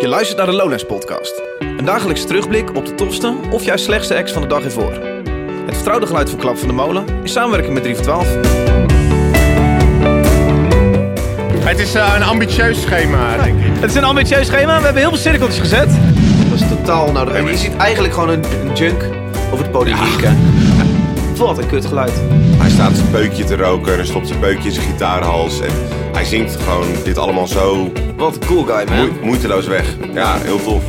Je luistert naar de Lowlands Podcast. Een dagelijkse terugblik op de tofste of juist slechtste acts van de dag ervoor. Het vertrouwde geluid van Klap van de Molen in samenwerking met 3 voor 12. Het is eh, een ambitieus schema, denk ik. Het is een ambitieus schema, we hebben heel veel cirkeltjes gezet. Dat is totaal nou. En je ziet eigenlijk gewoon een, een junk over het podium wieken. Wat een kut geluid. Hij staat zijn peukje te roken en stopt zijn peukje in zijn gitaarhals. En zingt gewoon dit allemaal zo Wat een cool guy, man. moe- moeiteloos weg. Ja, heel tof.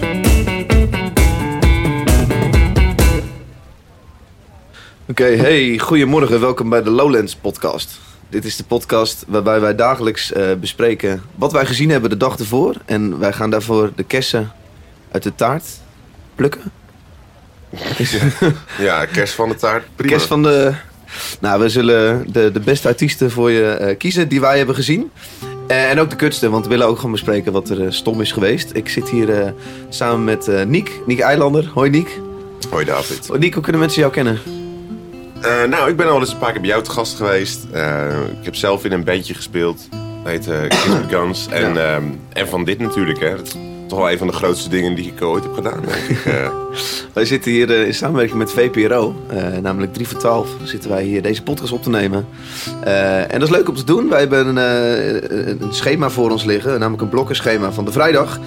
Oké, hey, goedemorgen. Welkom bij de Lowlands podcast. Dit is de podcast waarbij wij dagelijks eh, bespreken wat wij gezien hebben de dag ervoor. En wij gaan daarvoor de kersen uit de taart plukken. Ja, kerst van de taart. Prima. Kerst van de... Nou, we zullen de, de beste artiesten voor je eh, kiezen die wij hebben gezien. Eh, en ook de kutste, want we willen ook gewoon bespreken wat er eh, stom is geweest. Ik zit hier samen met Niek, Niek Eilander. Hoi Niek. Hoi David. Niek, hoe kunnen mensen jou kennen? Nou, ik ben al eens een paar keer bij jou te gast geweest. Ik heb zelf in een bandje gespeeld. Dat heet Kiss Guns. En, ehm, en van dit natuurlijk, hè. Dat toch wel een van de grootste dingen die ik ooit heb gedaan, denk ik. Eh, Wij zitten hier eh, in samenwerking met VPRO, eh, namelijk 3 voor 12, zitten wij hier deze podcast op te nemen. En dat is leuk om te doen. Wij hebben een, een schema voor ons liggen, namelijk een blokkenschema van de vrijdag,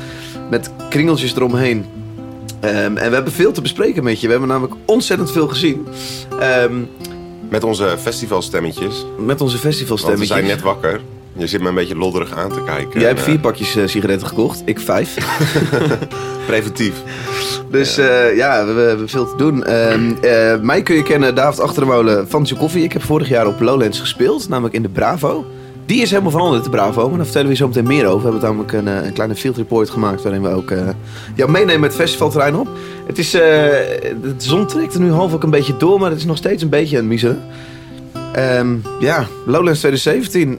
met kringeltjes eromheen. Ehm, en we hebben veel te bespreken met je. We hebben namelijk ontzettend veel gezien. Ehm, met onze festivalstemmetjes. met onze Want we festivalstemmetjes. zijn net wakker. Je zit me een beetje lodderig aan te kijken. Jij hebt En, vier eh, pakjes eh, sigaretten gekocht, ik vijf. Preventief. Dus ja, ja we, we hebben veel te doen. Ehm, eh, mij kun je kennen, David Achtermolen van Tjo Koffie. Ik heb vorig jaar op Lowlands gespeeld, namelijk in de Bravo. Die is helemaal veranderd, de Bravo. Maar daar vertellen we je zo meteen meer over. We hebben namelijk een, eh, een kleine field report gemaakt... waarin we ook eh, jou meenemen het festivalterrein op. Het is, eh, de zon trekt er nu half ook een beetje door... maar het is nog steeds een beetje aan het miseren. Ehm, ja, Lowlands 2017.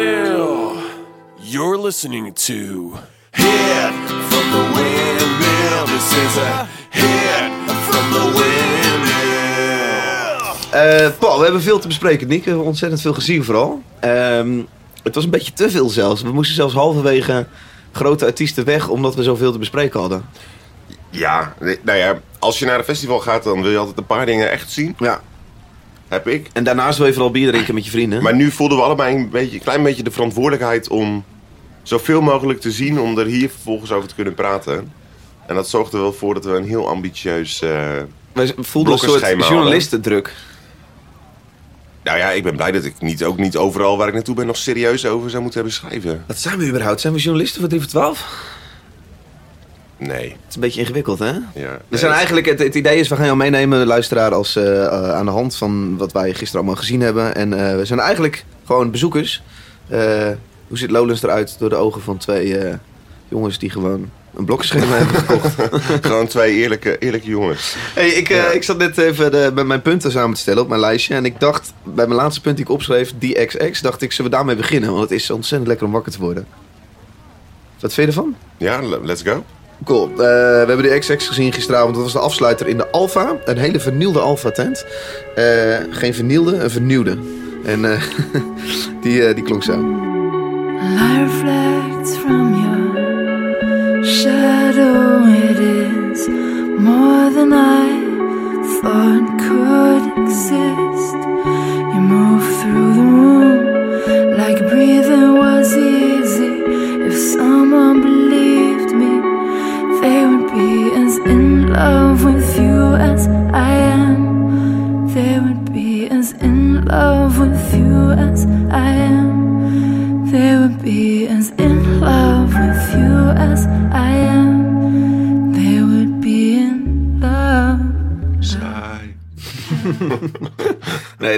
You're listening to Hit from the Windmill. This is a hit from the Windmill. Eh, Paul, we hebben veel te bespreken, Nick. We hebben ontzettend veel gezien vooral. Ehm, het was een beetje te veel zelfs. We moesten zelfs halverwege grote artiesten weg... omdat we zoveel te bespreken hadden. Ja, nou ja, als je naar een festival gaat, dan wil je altijd een paar dingen echt zien. Ja. Heb ik. En daarnaast wil je vooral bier drinken met je vrienden. Maar nu voelden we allebei een, beetje, een klein beetje de verantwoordelijkheid om zoveel mogelijk te zien, om er hier vervolgens over te kunnen praten. En dat zorgde er wel voor dat we een heel ambitieus. eh, Wij voelden een soort journalistendruk. Nou ja, ik ben blij dat ik niet, ook niet overal waar ik naartoe ben nog serieus over zou moeten hebben schrijven. Wat zijn we überhaupt? Zijn we journalisten voor 3 voor 12? Nee. Het is een beetje ingewikkeld, hè? Ja. We zijn eigenlijk, het, het idee is, we gaan jou meenemen, de luisteraar, als, eh, eh, aan de hand van wat wij gisteren allemaal gezien hebben. En we zijn eigenlijk gewoon bezoekers. Hoe ziet Lowlands eruit door de ogen van twee eh, jongens die gewoon een blokkenschema hebben gekocht? Gewoon twee eerlijke, eerlijke jongens. Hey, ik, eh, ik zat net even de, met mijn punten samen te stellen op mijn lijstje. En ik dacht, bij mijn laatste punt die ik opschreef, die XX, dacht ik, zullen we daarmee beginnen? Want het is ontzettend lekker om wakker te worden. Wat vind je ervan? Ja, le- let's go. Cool. Eh, we hebben de XX gezien gisteravond. Dat was de afsluiter in de Alfa. Een hele vernielde Alfa-tent. Geen vernielde, een vernieuwde. En die, die klonk zo. Light reflects from your shadow. It is more than I thought could exist. You move through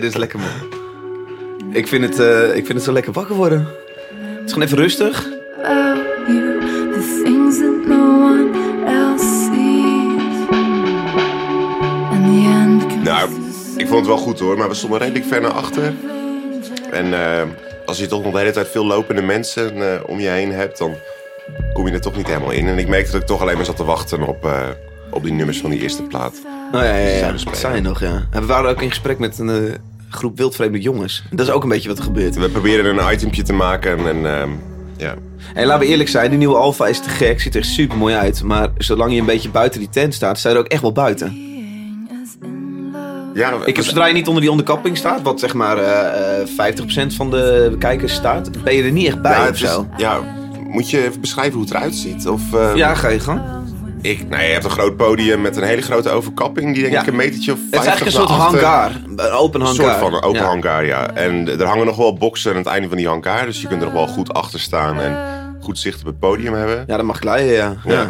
dit is lekker man. Ik vind het, eh, ik vind het zo lekker wakker worden. Het is gewoon even rustig. Nou, ik vond het wel goed hoor, maar we stonden redelijk ver naar achter. En eh, als je toch nog de hele tijd veel lopende mensen eh, om je heen hebt, dan kom je er toch niet helemaal in. En ik merkte dat ik toch alleen maar zat te wachten op, op die nummers van die eerste plaat. Oh, ja, ja, dat zijn nog, ja. En we waren ook in gesprek met een, groep wildvreemde jongens. Dat is ook een beetje wat er gebeurt. We proberen een itempje te maken en, ehm, ja. En laten we eerlijk zijn, die nieuwe Alfa is te gek. Ziet er super mooi uit. Maar zolang je een beetje buiten die tent staat, sta je er ook echt wel buiten. ja Ik heb zodra je niet onder die onderkapping staat, wat zeg maar eh, eh, 50% van de kijkers staat, ben je er niet echt bij ja, of zo. ja, moet je even beschrijven hoe het eruit ziet? Of, ehm, Ja, ga je gang. Ik, nou, je hebt een groot podium met een hele grote overkapping. Die denk Ja. ik een metertje of Het is 50 eigenlijk een soort hangar. Een open Een hangar. soort van een open Ja. hangar, ja. En er hangen nog wel boksen aan het einde van die hangar. Dus je kunt er nog wel goed achter staan en goed zicht op het podium hebben. Ja, dat mag glijden, ja. Ja. ja.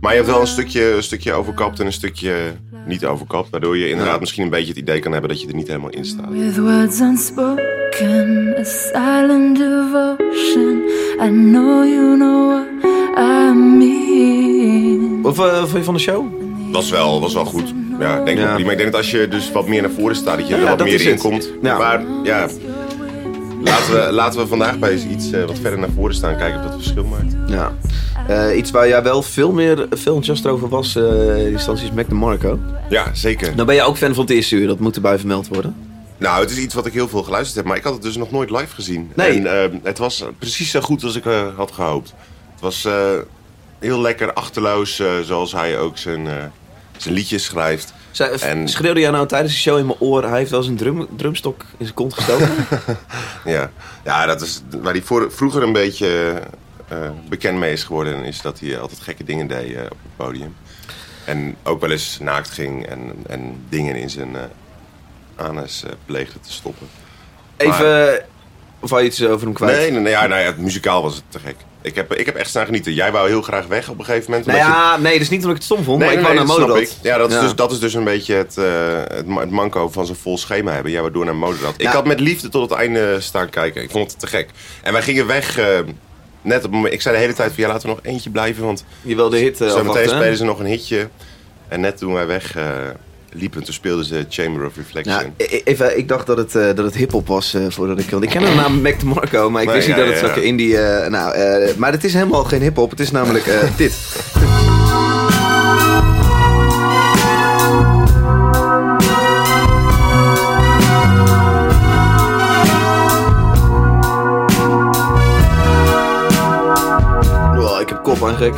Maar je hebt wel een stukje, een stukje overkapt en een stukje niet overkapt. Waardoor je inderdaad Ja. misschien een beetje het idee kan hebben dat je er niet helemaal in staat. With words unspoken, a silent devotion. I know you know what I mean. Of eh, vond je van de show? Was wel, was wel goed. Ja, ik denk Ja. wel prima. Ik denk dat als je dus wat meer naar voren staat, dat je Ja, er wat meer in komt. Ja. Maar ja, laten we, laten we vandaag bij eens iets eh, wat verder naar voren staan. Kijken of dat verschil maakt. Ja. Eh, iets waar jij wel veel meer veel enthousiast over was, eh die instantie is Mac DeMarco. Ja, zeker. Nou ben je ook fan van het eerste uur, dat moet erbij vermeld worden. Nou, het is iets wat ik heel veel geluisterd heb, maar ik had het dus nog nooit live gezien. Nee. En het was precies zo goed als ik eh, had gehoopt. Het was eh, heel lekker achterloos, eh, zoals hij ook zijn, eh, zijn liedjes schrijft. Zij, En- Schreeuwde jij nou tijdens de show in mijn oor, hij heeft wel eens een drum, drumstok in zijn kont gestoken? Ja, ja dat is waar hij voor, vroeger een beetje bekend mee is geworden, is dat hij altijd gekke dingen deed op het podium. En ook wel eens naakt ging en, en dingen in zijn anus pleegde te stoppen. Even, of je iets over hem kwijt? Nee, nee, nee, ja, nou ja, het muzikaal was het te gek. Ik heb, ik heb echt staan genieten. Jij wou heel graag weg op een gegeven moment. Nou je- ja, nee, dat is niet omdat ik het stom vond, maar ik nee, wou naar ik. Ja, dat is, Ja. Dus, dat is dus een beetje het, eh, het, ma- het manco van zo'n vol schema hebben. Jij wou door naar Moderat. Ik Ja. had met liefde tot het einde staan kijken. Ik vond het te gek. En wij gingen weg, eh, net op het moment... Ik zei de hele tijd van, ja, laten we nog eentje blijven. Want Je wil de hit uh, zo meteen afwachten, hè? spelen ze nog een hitje. En net toen wij weg eh, liepen, toen speelden ze Chamber of Reflection. Ja, e- even, ik dacht dat het, eh, dat het hip-hop was eh, voordat ik wilde. Ik ken de naam Mac DeMarco, maar ik Nee, wist niet dat het ja, indie. eh, nou, maar het is helemaal geen hip-hop, het is namelijk dit. Wow, ik heb kop aan gek.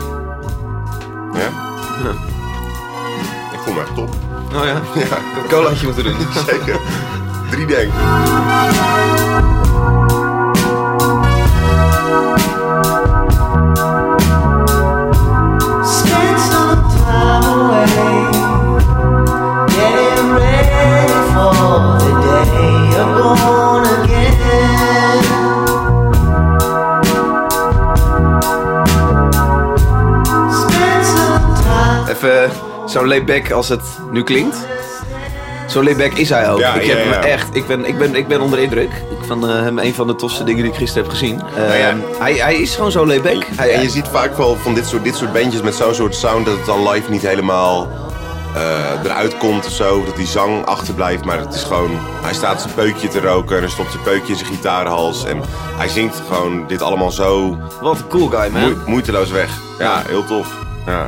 Ja? Ja. Ik voel me echt top. Oh ja, Ja, een colaatje moeten doen. zeker. Drie denk. Spend some time away, getting ready for the day you're born again. Spend some time. Even zo layback als het nu klinkt. Zo layback is hij ook. Ja, ik, heb ja. hem echt, ik, ben, ik, ben, ik ben onder de indruk. Ik vond eh, hem een van de tofste dingen die ik gisteren heb gezien. Eh, Nou ja. hij, hij is gewoon zo layback. Hij, En je ziet vaak wel van dit soort, dit soort bandjes met zo'n soort sound dat het dan live niet helemaal eh, eruit komt of zo. Dat die zang achterblijft. Maar het is gewoon, hij staat zijn peukje te roken en hij stopt zijn peukje in zijn gitaarhals. En hij zingt gewoon dit allemaal zo Wat een cool guy, man. moe- moeiteloos weg. Ja, heel tof. Ja.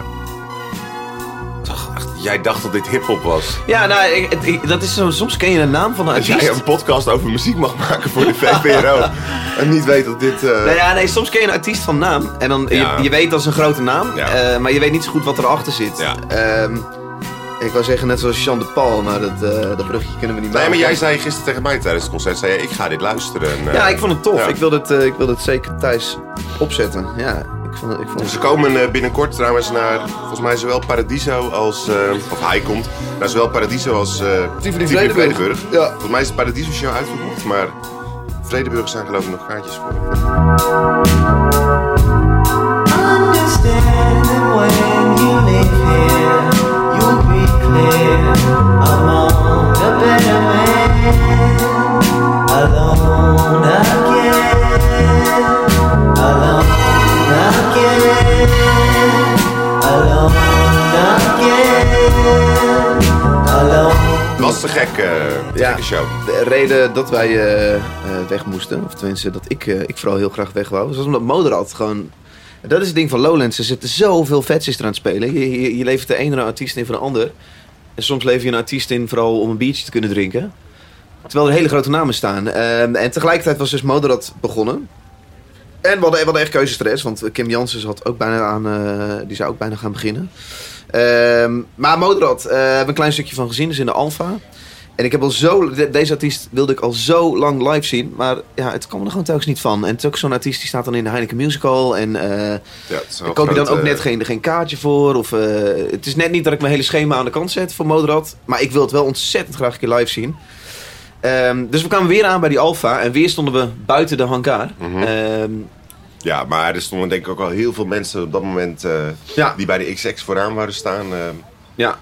Jij dacht dat dit hip-hop was. Ja, nou, ik- dat is zo, soms ken je de naam van een Als artiest. jij een podcast over muziek mag maken voor de VPRO en niet weet dat dit. eh, Nou ja, nee, soms ken je een artiest van naam. En dan, Ja. je, je weet dat is een grote naam. Ja. eh, maar je weet niet zo goed wat erachter zit. Ja. Ehm, ik wou zeggen net zoals Jean de Paul, maar dat, eh, dat brugje kunnen we niet Nee, maken. maar jij zei gisteren tegen mij tijdens het concert: zei je, ik ga dit luisteren. En, Ja, ik vond het tof. ja. Ik wilde het, ik het zeker thuis opzetten. Ja, ik vond het... Ik vond het Ze komen eh, binnenkort trouwens naar, volgens mij zowel Paradiso als, eh, of hij komt, naar zowel Paradiso als eh Tivoli. Vredenburg. Ja. Volgens mij is de Paradiso show uitverkocht, maar Vredenburg zijn geloof ik nog kaartjes voor. Understand that when you live here, you'll be clear among the better men. Alone again, alone was te gek. eh Ja. Gekke show. De reden dat wij eh, eh, weg moesten, of tenminste dat ik, eh, ik vooral heel graag weg wou, was omdat Moderat gewoon... Dat is het ding van Lowlands. Er zitten zoveel vets er aan het spelen. Je, je, je levert de ene artiest in voor de ander. En soms lever je een artiest in vooral om een biertje te kunnen drinken. Terwijl er hele grote namen staan. Ehm, en tegelijkertijd was dus Moderat begonnen. En we hadden, we hadden echt keuzestress, want Kim Jansen zat ook bijna aan, eh, die zou ook bijna gaan beginnen. Ehm, maar Moderat, eh hebben we een klein stukje van gezien, dus in de Alpha. En ik heb al zo, de- deze artiest wilde ik al zo lang live zien, maar ja, het kwam er gewoon telkens niet van. En het is ook zo'n artiest die staat dan in de Heineken Musical en eh Ja, koop je dan ook eh, net geen, geen kaartje voor. Of, eh, het is net niet dat ik mijn hele schema aan de kant zet voor Moderat, maar ik wil het wel ontzettend graag een keer live zien. Ehm, dus we kwamen weer aan bij die Alpha en weer stonden we buiten de hangar. Mhm. Ehm, Ja, maar er stonden denk ik ook al heel veel mensen op dat moment eh, ja, die bij de XX vooraan waren staan. eh, ja.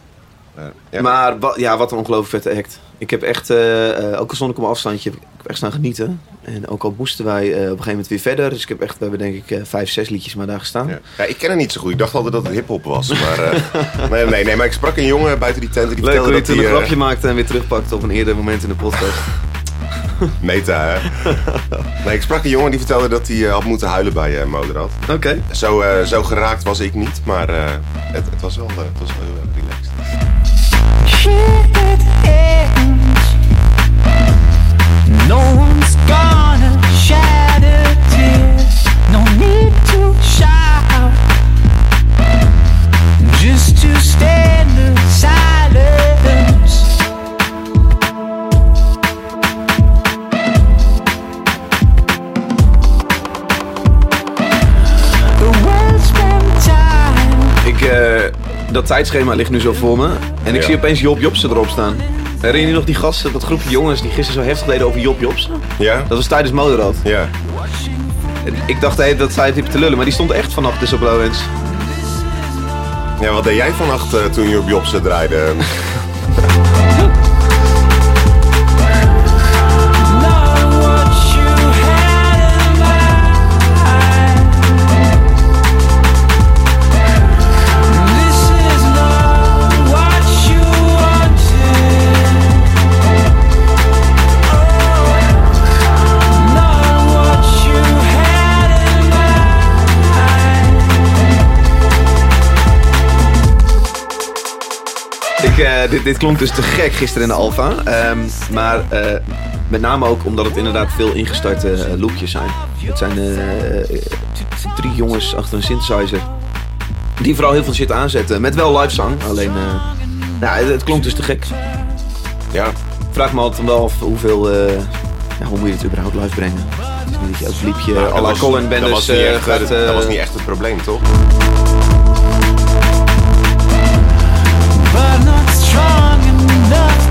eh, ja. Maar ja, wat een ongelooflijk vette act. Ik heb echt, eh, eh, ook al stond ik op een afstandje, heb ik heb echt staan genieten. En ook al moesten wij eh, op een gegeven moment weer verder. Dus ik heb echt, we hebben denk ik eh, vijf, zes liedjes maar daar gestaan. Ja. Ja, ik ken het niet zo goed. Ik dacht altijd dat het hip-hop was. Maar, eh, nee, nee, nee, maar ik sprak een jongen buiten die tent. en Die Leuk hoe vertelde je dat toen hij. een eh, grapje maakte en weer terugpakte op een eerder moment in de podcast. meta, hè? nee, ik sprak een jongen die vertelde dat hij had moeten huilen bij eh Moderat. Oké. Zo, eh, zo geraakt was ik niet, maar eh, het, het, was wel, eh, het was wel heel erg relaxed. Dat tijdschema ligt nu zo voor me. En ik Ja. zie opeens Job Jobsen erop staan. Herinner je nog die gasten, dat groepje jongens die gisteren zo heftig deden over Job Jobsen? Ja? Dat was tijdens Moderat. Ja. En Ik dacht hey, dat zij het te lullen, maar die stond echt vannacht dus op Lowlands. Ja, wat deed jij vannacht eh, toen je op Jobsen draaide? eh, dit, dit klonk dus te gek gisteren in de Alfa. Ehm, maar eh, met name ook omdat het inderdaad veel ingestarte eh, loopjes zijn. Het zijn drie jongens achter een synthesizer. Die vooral heel veel shit aanzetten. Met wel live zang. Alleen, eh, nou, het, het klonk dus te gek. Ja. Ik vraag me altijd wel af hoeveel... eh, ja, hoe moet je het überhaupt live brengen? Het is niet dat je elk liedje Nou, à la Colin dat was, niet eh, echt, gaat... dat, was niet echt het probleem, toch? But had in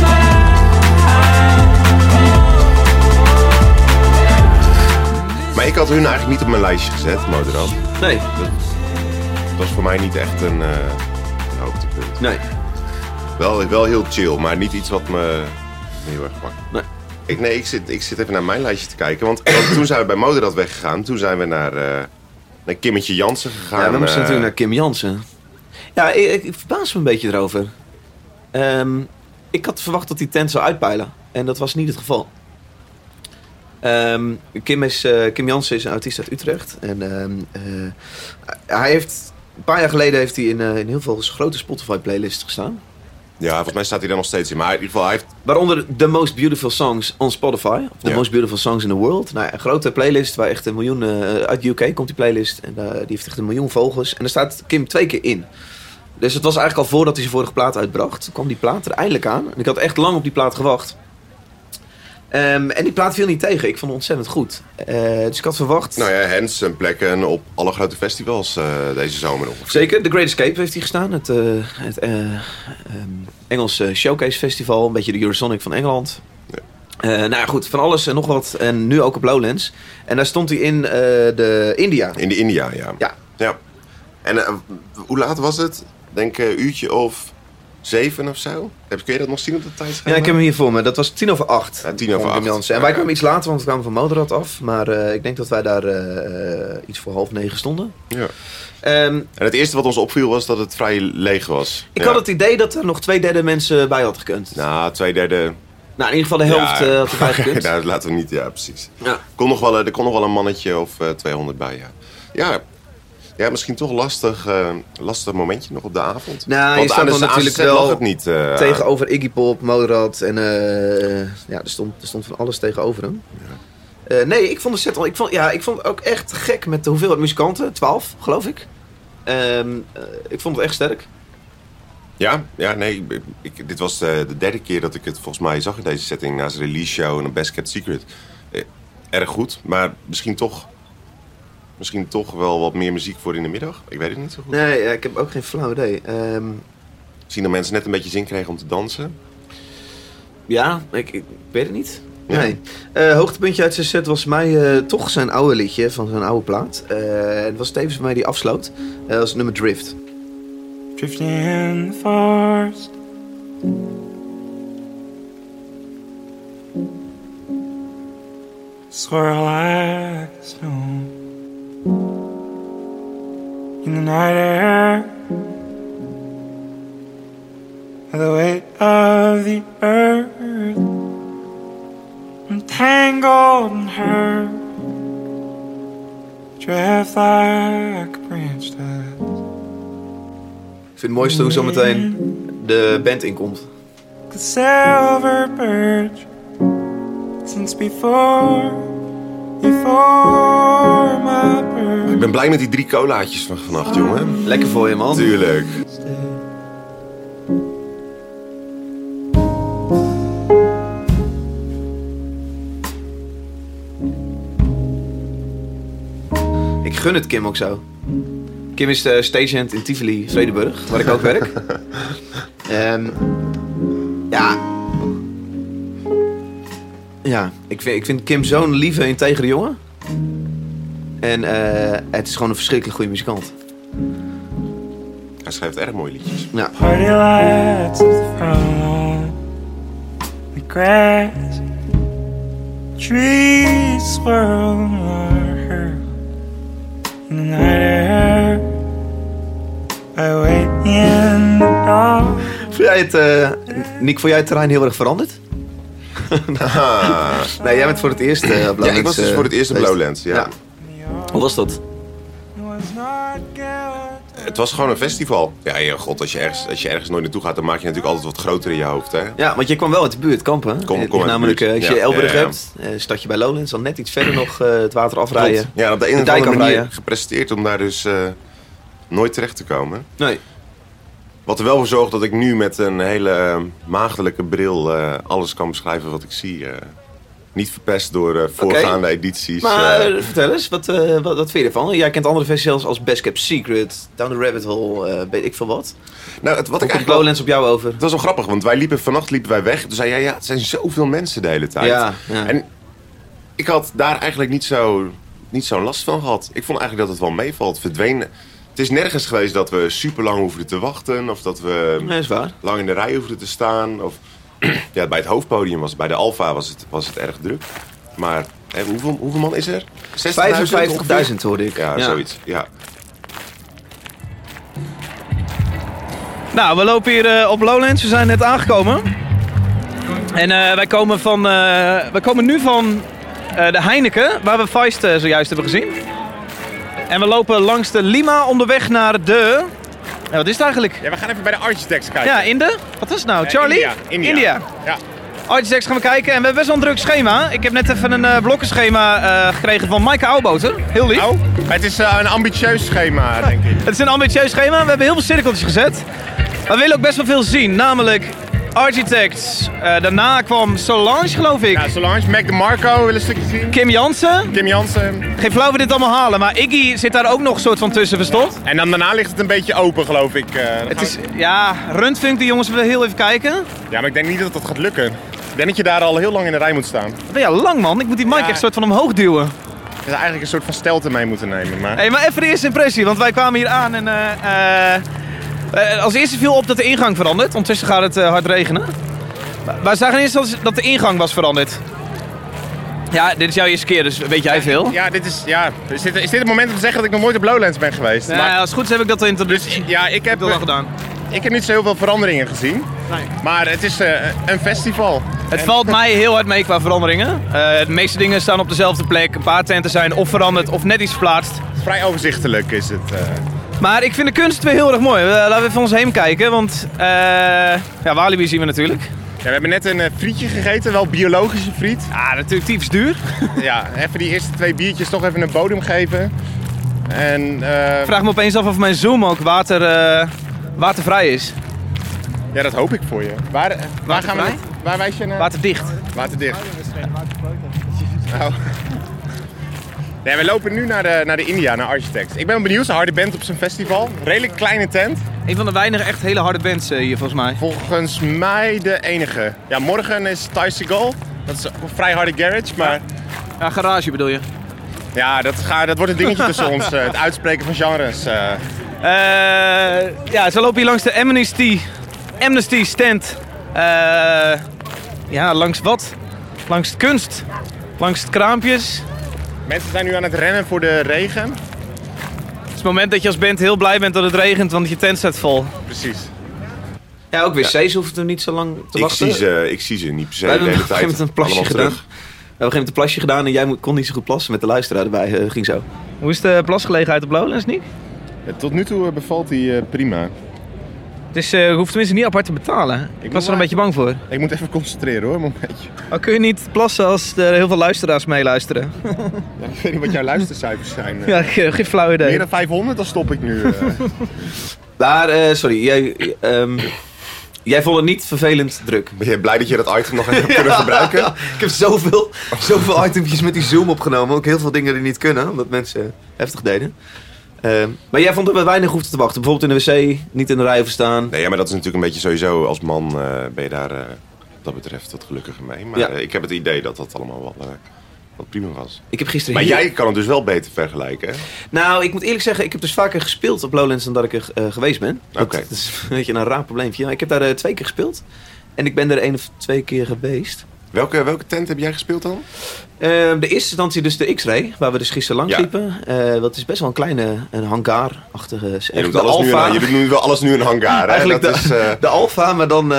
mind. Maar ik had hun eigenlijk niet op mijn lijstje gezet, Moderat. Nee, Het was voor mij niet echt een, eh, een hoogtepunt. nee. Wel, wel heel chill, maar niet iets wat me heel erg pakt. Nee. Ik, nee, ik zit, ik zit even naar mijn lijstje te kijken. Want, toen zijn we bij Moderat weggegaan. Toen zijn we naar, eh naar Kimmetje Jansen gegaan. Ja, we moesten eh, natuurlijk naar Kim Jansen. Ja, ik, ik verbaas me een beetje erover. Ehm, ik had verwacht dat die tent zou uitpeilen. En dat was niet het geval. Ehm, Kim, is, eh, Kim Jansen is een artiest uit Utrecht. En ehm, eh, hij heeft... Een paar jaar geleden heeft hij in, eh, in heel veel grote Spotify-playlists gestaan. Ja, volgens mij staat hij daar nog steeds in. Maar in ieder geval, hij heeft... Waaronder The Most Beautiful Songs on Spotify. Of The Ja. Most Beautiful Songs in the World. Nou, een grote playlist waar echt een miljoen... eh, uit UK komt die playlist. En eh, die heeft echt een miljoen vogels. En daar staat Kim twee keer in. Dus het was eigenlijk al voordat hij zijn vorige plaat uitbracht. Kwam die plaat er eindelijk aan. En ik had echt lang op die plaat gewacht. Ehm, en die plaat viel niet tegen. Ik vond het ontzettend goed. Eh, dus ik had verwacht... Nou ja, Hens en plekken op alle grote festivals eh, deze zomer nog. Zeker, The Great Escape heeft hij gestaan. Het, eh, het eh, ehm, Engelse Showcase Festival. Een beetje de Eurosonic van Engeland. Nou ja, goed, van alles en nog wat. En nu ook op Lowlands. En daar stond hij in de India. In de India, ja. Ja. ja. En hoe laat was het? Denk een uurtje of zeven of zo. Heb, kun je dat nog zien op de tijdscherm? Ja, ik heb hem hier voor me. Dat was tien over acht. Ja, tien over acht. Jansen. En wij kwamen iets later, want we kwamen van Motorrad af. Maar eh, ik denk dat wij daar eh, eh, iets voor half negen stonden. Ja. Ehm, En het eerste wat ons opviel was dat het vrij leeg was. ik Ja. had het idee dat er nog twee derde mensen bij had gekund. Nou, twee derde... Nou, in ieder geval de helft Ja. eh, had erbij gekund. nou, laten we niet... Ja, precies. Ja. Kon nog wel, er kon nog wel een mannetje of eh 200 bij, ja. Ja, ja misschien toch een lastig, eh, lastig momentje nog op de avond. Nou, je Want staat de dan natuurlijk wel het niet. eh, Tegenover Iggy Pop, Motorrad en eh, ja, er stond, er stond van alles tegenover hem. Eh, nee, ik vond de set al. Ik vond, ja, ik vond het ook echt gek met de hoeveelheid muzikanten. 12, geloof ik. Ehm, eh, ik vond het echt sterk. Ja, ja nee. ik- Ik, dit was de, de derde keer dat ik het volgens mij zag in deze setting. Na zijn release show en een Best Kept Secret. Erg goed, maar misschien toch, misschien toch wel wat meer muziek voor in de middag. Ik weet het niet zo goed. Nee, ja, ik heb ook geen flauw idee. Ehm, Misschien dat mensen net een beetje zin kregen om te dansen. ja, ik, ik weet het niet. Ja. Nee. Eh, hoogtepuntje uit zijn set was mij eh, toch zijn oude liedje van zijn oude plaat. Eh, het was tevens voor mij die afsloot. Eh, dat was het nummer Drift. Drifting in the forest. Swirl like snow in the night air. The weight of the earth entangled in her. Drift like a branch does. Ik vind het mooiste hoe zometeen de band inkomt. the silver birch since before Ik ben blij met die drie colaatjes van vannacht, jongen. Lekker voor je, man. Tuurlijk. Ik gun het Kim ook zo. Kim is de stagehand in Tivoli, Vredenburg, waar ik ook werk. Ehm, ja. Ja, ik vind, ik vind Kim zo'n lieve, integere jongen. En eh, het is gewoon een verschrikkelijk goede muzikant. Hij schrijft erg mooie liedjes. Ja. party lights of the front lawn the grass trees swirl like her in the night air I wait in the dark Vond jij het, eh Nick, vond jij het terrein heel erg veranderd? Nee, jij bent voor het eerst op Ja, ik was dus eh, voor het eerst geweest. Lowlands. Ja. Ja. Hoe was dat? Het was gewoon een festival. Ja, ja god, als je, ergens, als je ergens nooit naartoe gaat, dan maak je natuurlijk altijd wat groter in je hoofd. Hè? Ja, want je kwam wel uit de buurt, Kampen. Kom- kom namelijk, buurt. eh, als je Ja, Elburg ja, ja. hebt, eh, stad je bij Lowlands, dan net iets verder nog eh, het water afrijden. Klopt. Ja, op de een De of dijk andere manier afrijden. gepresteerd om daar dus eh, nooit terecht te komen. Nee. Wat er wel voor zorgt dat ik nu met een hele eh, maagdelijke bril eh, alles kan beschrijven wat ik zie. eh. niet verpest door voorgaande edities. Maar vertel eens, wat, wat, wat vind je ervan? Jij kent andere festivals als Best Kept Secret, Down the Rabbit Hole, weet ik veel wat. nou, het, wat ik Hoe eigenlijk Lowlands op jou over? Het was wel grappig, want wij liepen vannacht liepen wij weg. Toen zei jij, ja, het zijn zoveel mensen de hele tijd. Ja, ja. En ik had daar eigenlijk niet zo, niet zo last van gehad. Ik vond eigenlijk dat het wel meevalt. Verdween. Het is nergens geweest dat we super lang hoefden te wachten. Of dat we Nee, is waar. lang in de rij hoefden te staan. Of ja, bij het hoofdpodium was bij de Alfa was het, was het erg druk. Maar hè, hoeveel, hoeveel man is er? 60.000 55.000 hoorde ik. Ja, zoiets. Ja. Nou, we lopen hier eh, op Lowlands. We zijn net aangekomen. En eh, wij, komen van, eh, wij komen nu van eh, de Heineken, waar we Feist zojuist hebben gezien. En we lopen langs de Lima onderweg naar de... Ja, wat is het eigenlijk? Ja, we gaan even bij de Architects kijken. Ja, in de... Wat is het nou? Eh, Charlie? India. India. Ja. Architects gaan we kijken en we hebben best wel een druk schema. Ik heb net even een eh blokkenschema eh, gekregen van Maaike Oudboter. Heel lief. Nou, het is een ambitieus schema, denk ik. Het is een ambitieus schema. We hebben heel veel cirkeltjes gezet. Maar we willen ook best wel veel zien. Namelijk Architects. Eh, daarna kwam Solange, geloof ik. Ja, Solange, Mac DeMarco willen een stukje zien. Kim Jansen. Kim Jansen. Geen flauw we dit allemaal halen. Maar Iggy zit daar ook nog een soort van tussen verstopt. En dan daarna ligt het een beetje open, geloof ik. eh, Het is, ja, Rundfunk, die jongens willen heel even kijken. Ja, maar ik denk niet dat dat gaat lukken. Ik denk dat je daar al heel lang in de rij moet staan. Ben jij lang, man? Ik moet die mic Ja. echt soort van omhoog duwen. Je zou eigenlijk een soort van stelte mee moeten nemen. Maar... Hé, maar even de eerste impressie. Want wij kwamen hier aan en... Eh, als eerste viel op dat de ingang verandert. Ondertussen gaat het eh, hard regenen. Maar We zagen eerst dat, dat de ingang was veranderd. Ja, dit is jouw eerste keer, dus weet jij veel. Ja, dit is, ja is, dit, is dit het moment om te zeggen dat ik nog nooit op Lowlands ben geweest? Ja, Maar- als het goed is heb ik dat in dus ja, ik heb, al gedaan. ik heb niet zo heel veel veranderingen gezien. Maar het is eh, een festival. Het En- valt mij heel hard mee qua veranderingen. Eh, de meeste dingen staan op dezelfde plek. Een paar tenten zijn of veranderd of net iets verplaatst. Vrij overzichtelijk is het. eh. Maar ik vind de kunst weer heel erg mooi. Eh, laten we even om ons heen kijken, want eh ja, Walibi zien we natuurlijk. Ja, we hebben net een eh, frietje gegeten, wel biologische friet. Ja, natuurlijk typisch duur. Ja, even die eerste twee biertjes toch even een bodem geven. En eh, Ik vraag me opeens af of mijn Zoom ook water, eh, watervrij is. ja, dat hoop ik voor je. Waar, waar gaan we? Waar wijs je naar? Waterdicht. Waterdicht. Nou. Nee, we lopen nu naar de, naar de India, naar Architects. Ik ben benieuwd, een harde band op zijn festival. Redelijk kleine tent. Een van de weinige echt hele harde bands eh, hier volgens mij. Volgens mij de enige. Ja, morgen is Ty Seagal. Dat is een vrij harde garage, maar Ja, garage bedoel je. ja, dat, ga, dat wordt een dingetje tussen ons. eh, het uitspreken van genres. eh. Ja, ze lopen hier langs de Amnesty, Amnesty stand. Ja, langs wat? Langs het kunst. Langs het kraampjes. Mensen zijn nu aan het rennen voor de regen. Het is het moment dat je als band heel blij bent dat het regent, want je tent staat vol. Precies. Ja, ook wc's hoeven er niet zo lang te Ik wachten. zie, ze, ik zie ze niet per se We de hebben op hele een gegeven tijd. moment een plasje gedaan. terug. We hebben op een gegeven moment een plasje gedaan en jij kon niet zo goed plassen met de luisteraar erbij. eh, ging zo. Hoe is de plasgelegenheid op Lowlands niet? Ja, tot nu toe eh, bevalt hij eh, prima. Het is, eh, je hoeft tenminste niet apart te betalen. Ik was er een beetje bang voor. Ik moet even concentreren hoor, een momentje. Maar kun je niet plassen als er heel veel luisteraars meeluisteren? Ja, ik weet niet wat jouw luistercijfers zijn. eh. ja, ge- geen flauw idee. Meer dan 500, dan stop ik nu. eh. Maar, eh, sorry, jij, ehm, jij vond het niet vervelend druk. Ben je blij dat je dat item nog even hebt kunnen gebruiken? Ik heb zoveel, zoveel itempjes met die Zoom opgenomen. Ook heel veel dingen die niet kunnen, omdat mensen heftig deden. Ehm, maar jij vond er wel weinig hoefde te wachten. Bijvoorbeeld in de wc, niet in de rij hoeven staan. Nee, ja, maar dat is natuurlijk een beetje sowieso als man eh, ben je daar wat dat betreft wat gelukkiger mee. Maar Ja. eh, ik heb het idee dat dat allemaal wel, wat prima was. Ik heb gisteren Maar jij kan het dus wel beter vergelijken, hè? Nou, ik moet eerlijk zeggen, ik heb dus vaker gespeeld op Lowlands dan dat ik er geweest ben. Dat- Oké. Dat is een beetje een raar probleempje. Maar ik heb daar twee keer gespeeld. En ik ben er één of twee keer geweest. Welke, welke tent heb jij gespeeld dan? Eh, de eerste instantie dus de X-Ray, waar we dus gisteren langs Ja. liepen. Eh, dat is best wel een kleine een hangar-achtige... Je doet, alles nu je doet nu wel alles nu in hangar, hè? Eigenlijk Dat de, is, eh, de Alpha, maar dan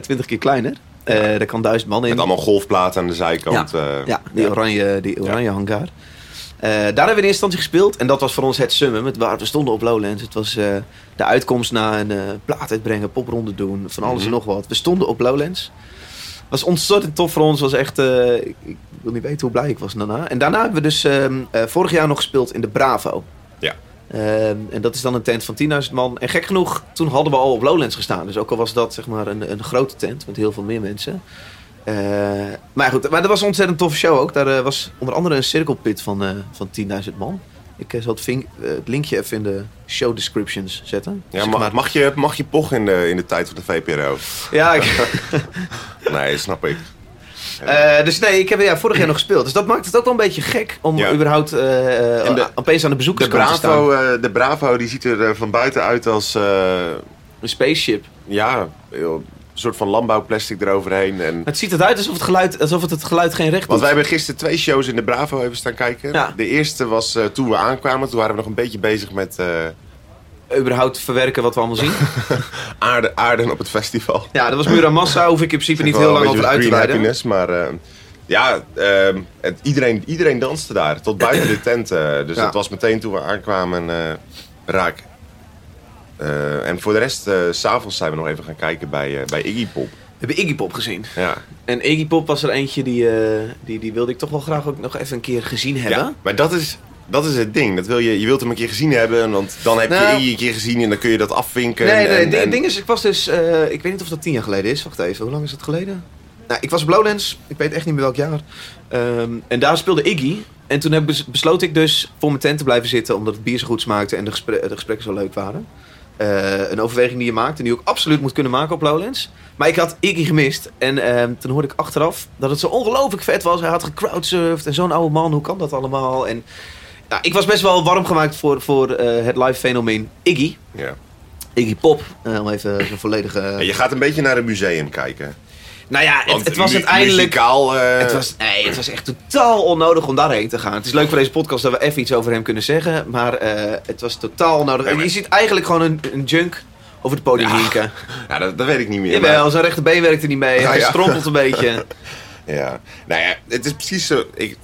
twintig keer kleiner. Daar kan duizend man in. met allemaal golfplaten aan de zijkant. eh, Ja, die oranje, die oranje hangar. Daar hebben we in eerste instantie gespeeld. En dat was voor ons het summum. Het, we stonden op Lowlands. Het was de uitkomst na een plaat uitbrengen, popronde doen. Van alles Mhm. en nog wat. We stonden op Lowlands. Was ontzettend tof voor ons. was echt... eh, ik, wil niet weten hoe blij ik was daarna. En daarna hebben we dus ehm, eh, vorig jaar nog gespeeld in de Bravo. Ja. Ehm, en dat is dan een tent van 10.000 man. En gek genoeg, toen hadden we al op Lowlands gestaan. Dus ook al was dat zeg maar een, een grote tent met heel veel meer mensen. Eh, maar goed, maar dat was een ontzettend toffe show ook. Daar was onder andere een cirkelpit van, van 10.000 man. Ik eh, zal het, vink- eh, het linkje even in de show descriptions zetten. Ja, Zeg maar- mag, je, mag je pochen in de, in de tijd van de VPRO? Ja, ik- Nee, snap ik. Eh, dus nee, ik heb ja, vorig jaar nog gespeeld. Dus dat maakt het ook wel een beetje gek om Ja. überhaupt En de- opeens aan de De bezoekerskant te staan. Bravo, eh, de Bravo die ziet er van buiten uit als Een spaceship. ja, een soort van landbouwplastic eroverheen. En, Het ziet eruit alsof het geluid, alsof het, het geluid geen recht want doet. wij hebben gisteren twee shows in de Bravo even staan kijken. Ja. De eerste was eh, toen we aankwamen. Toen waren we nog een beetje bezig met eh, überhaupt verwerken wat we allemaal zien. aarde, aarden op het festival. ja, dat was Muramasa. Hoef ik in principe niet heel lang over uit te wijden. happiness, maar eh, ja, ehm, het, iedereen, iedereen danste daar. Tot buiten de tent. dus Ja. dat was meteen toen we aankwamen raak. Eh, en voor de rest, eh, s s'avonds zijn we nog even gaan kijken bij, eh, bij Iggy Pop. We hebben Iggy Pop gezien. Ja. En Iggy Pop was er eentje die, die, die wilde ik toch wel graag ook nog even een keer gezien hebben. ja, maar dat is, dat is het ding. Dat wil je, je wilt hem een keer gezien hebben, want dan heb Nou. je Iggy een keer gezien en dan kun je dat afvinken. Nee, en- nee, en- het ding- is, ik was dus, ik weet niet of dat tien jaar geleden is. Wacht even, hoe lang is dat geleden? Nou, ik was op Lowlands, ik weet echt niet meer welk jaar. Ehm, en daar speelde Iggy. En toen heb, bes- besloot ik dus voor mijn tent te blijven zitten, omdat het bier zo goed smaakte en de, gespre- de gesprekken zo leuk waren. Eh, een overweging die je maakt en die je ook absoluut moet kunnen maken op Lowlands. Maar ik had Iggy gemist. En ehm, toen hoorde ik achteraf dat het zo ongelooflijk vet was. Hij had gecrowdsurfd en zo'n oude man, hoe kan dat allemaal? En nou, ik was best wel warm gemaakt voor, voor eh, het live fenomeen Iggy. Ja. Iggy Pop, eh, om even zo'n volledige... Ja, je gaat een beetje naar een museum kijken. Nou ja, het, was mu- uiteindelijk... Muzikaal, eh, Het was, nee, het was echt totaal onnodig om daarheen te gaan. Het is leuk voor deze podcast dat we even iets over hem kunnen zeggen. Maar eh, het was totaal onnodig. Maar- Je ziet eigenlijk gewoon een, een junk over het podium hinken. Ja, dat, dat weet ik niet meer. Jawel, zijn rechterbeen werkte niet mee. Hij ja. strompelt een beetje. maar- ja. Nou ja, het is precies zo. Ik,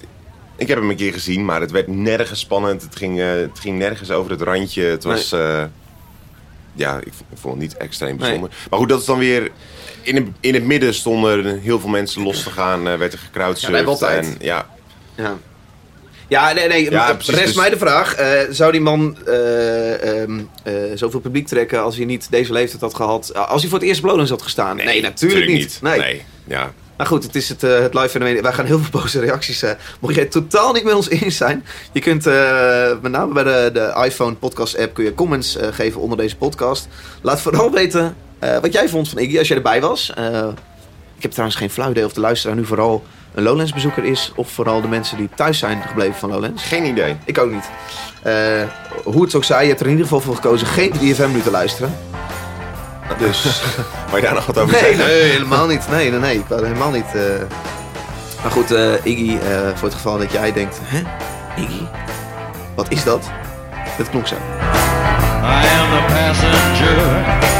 ik heb hem een keer gezien, maar het werd nergens spannend. Het ging, eh, het ging nergens over het randje. Het was... ja, ik vond het niet extreem bijzonder. Maar goed, dat is dan weer... In het, in het midden stonden heel veel mensen los te gaan. eh, werd er Ja, gecrowdsurfd. altijd. en ja, Ja. Ja, nee, nee. Ja, precies, rest dus- mij de vraag. eh, zou die man eh, ehm, eh, zoveel publiek trekken als hij niet deze leeftijd had gehad? Als hij voor het eerst Lowlands had gestaan? Nee, natuurlijk niet. Nee. Nee, ja. Maar goed, het is het, het live fenomeen. Wij gaan heel veel boze reacties. mocht jij totaal niet met ons eens zijn. Je kunt met name bij de, de iPhone podcast app kun je comments geven onder deze podcast. Laat vooral weten eh, wat jij vond van Iggy als jij erbij was. Eh, ik heb trouwens geen flauw idee of de luisteraar nu vooral een Lowlands bezoeker is. Of vooral de mensen die thuis zijn gebleven van Lowlands. Geen idee. Ik ook niet. Eh, hoe het ook zij, je hebt er in ieder geval voor gekozen geen 3FM nu te luisteren. Dus... Maar je daar nog wat over Nee, zeggen? nee, helemaal niet. Nee, nee, nee. Ik wou helemaal niet. eh. Maar goed, eh, Iggy, eh, voor het geval dat jij denkt, hè? Iggy? Wat is dat? Dat klonk zo. I am the passenger.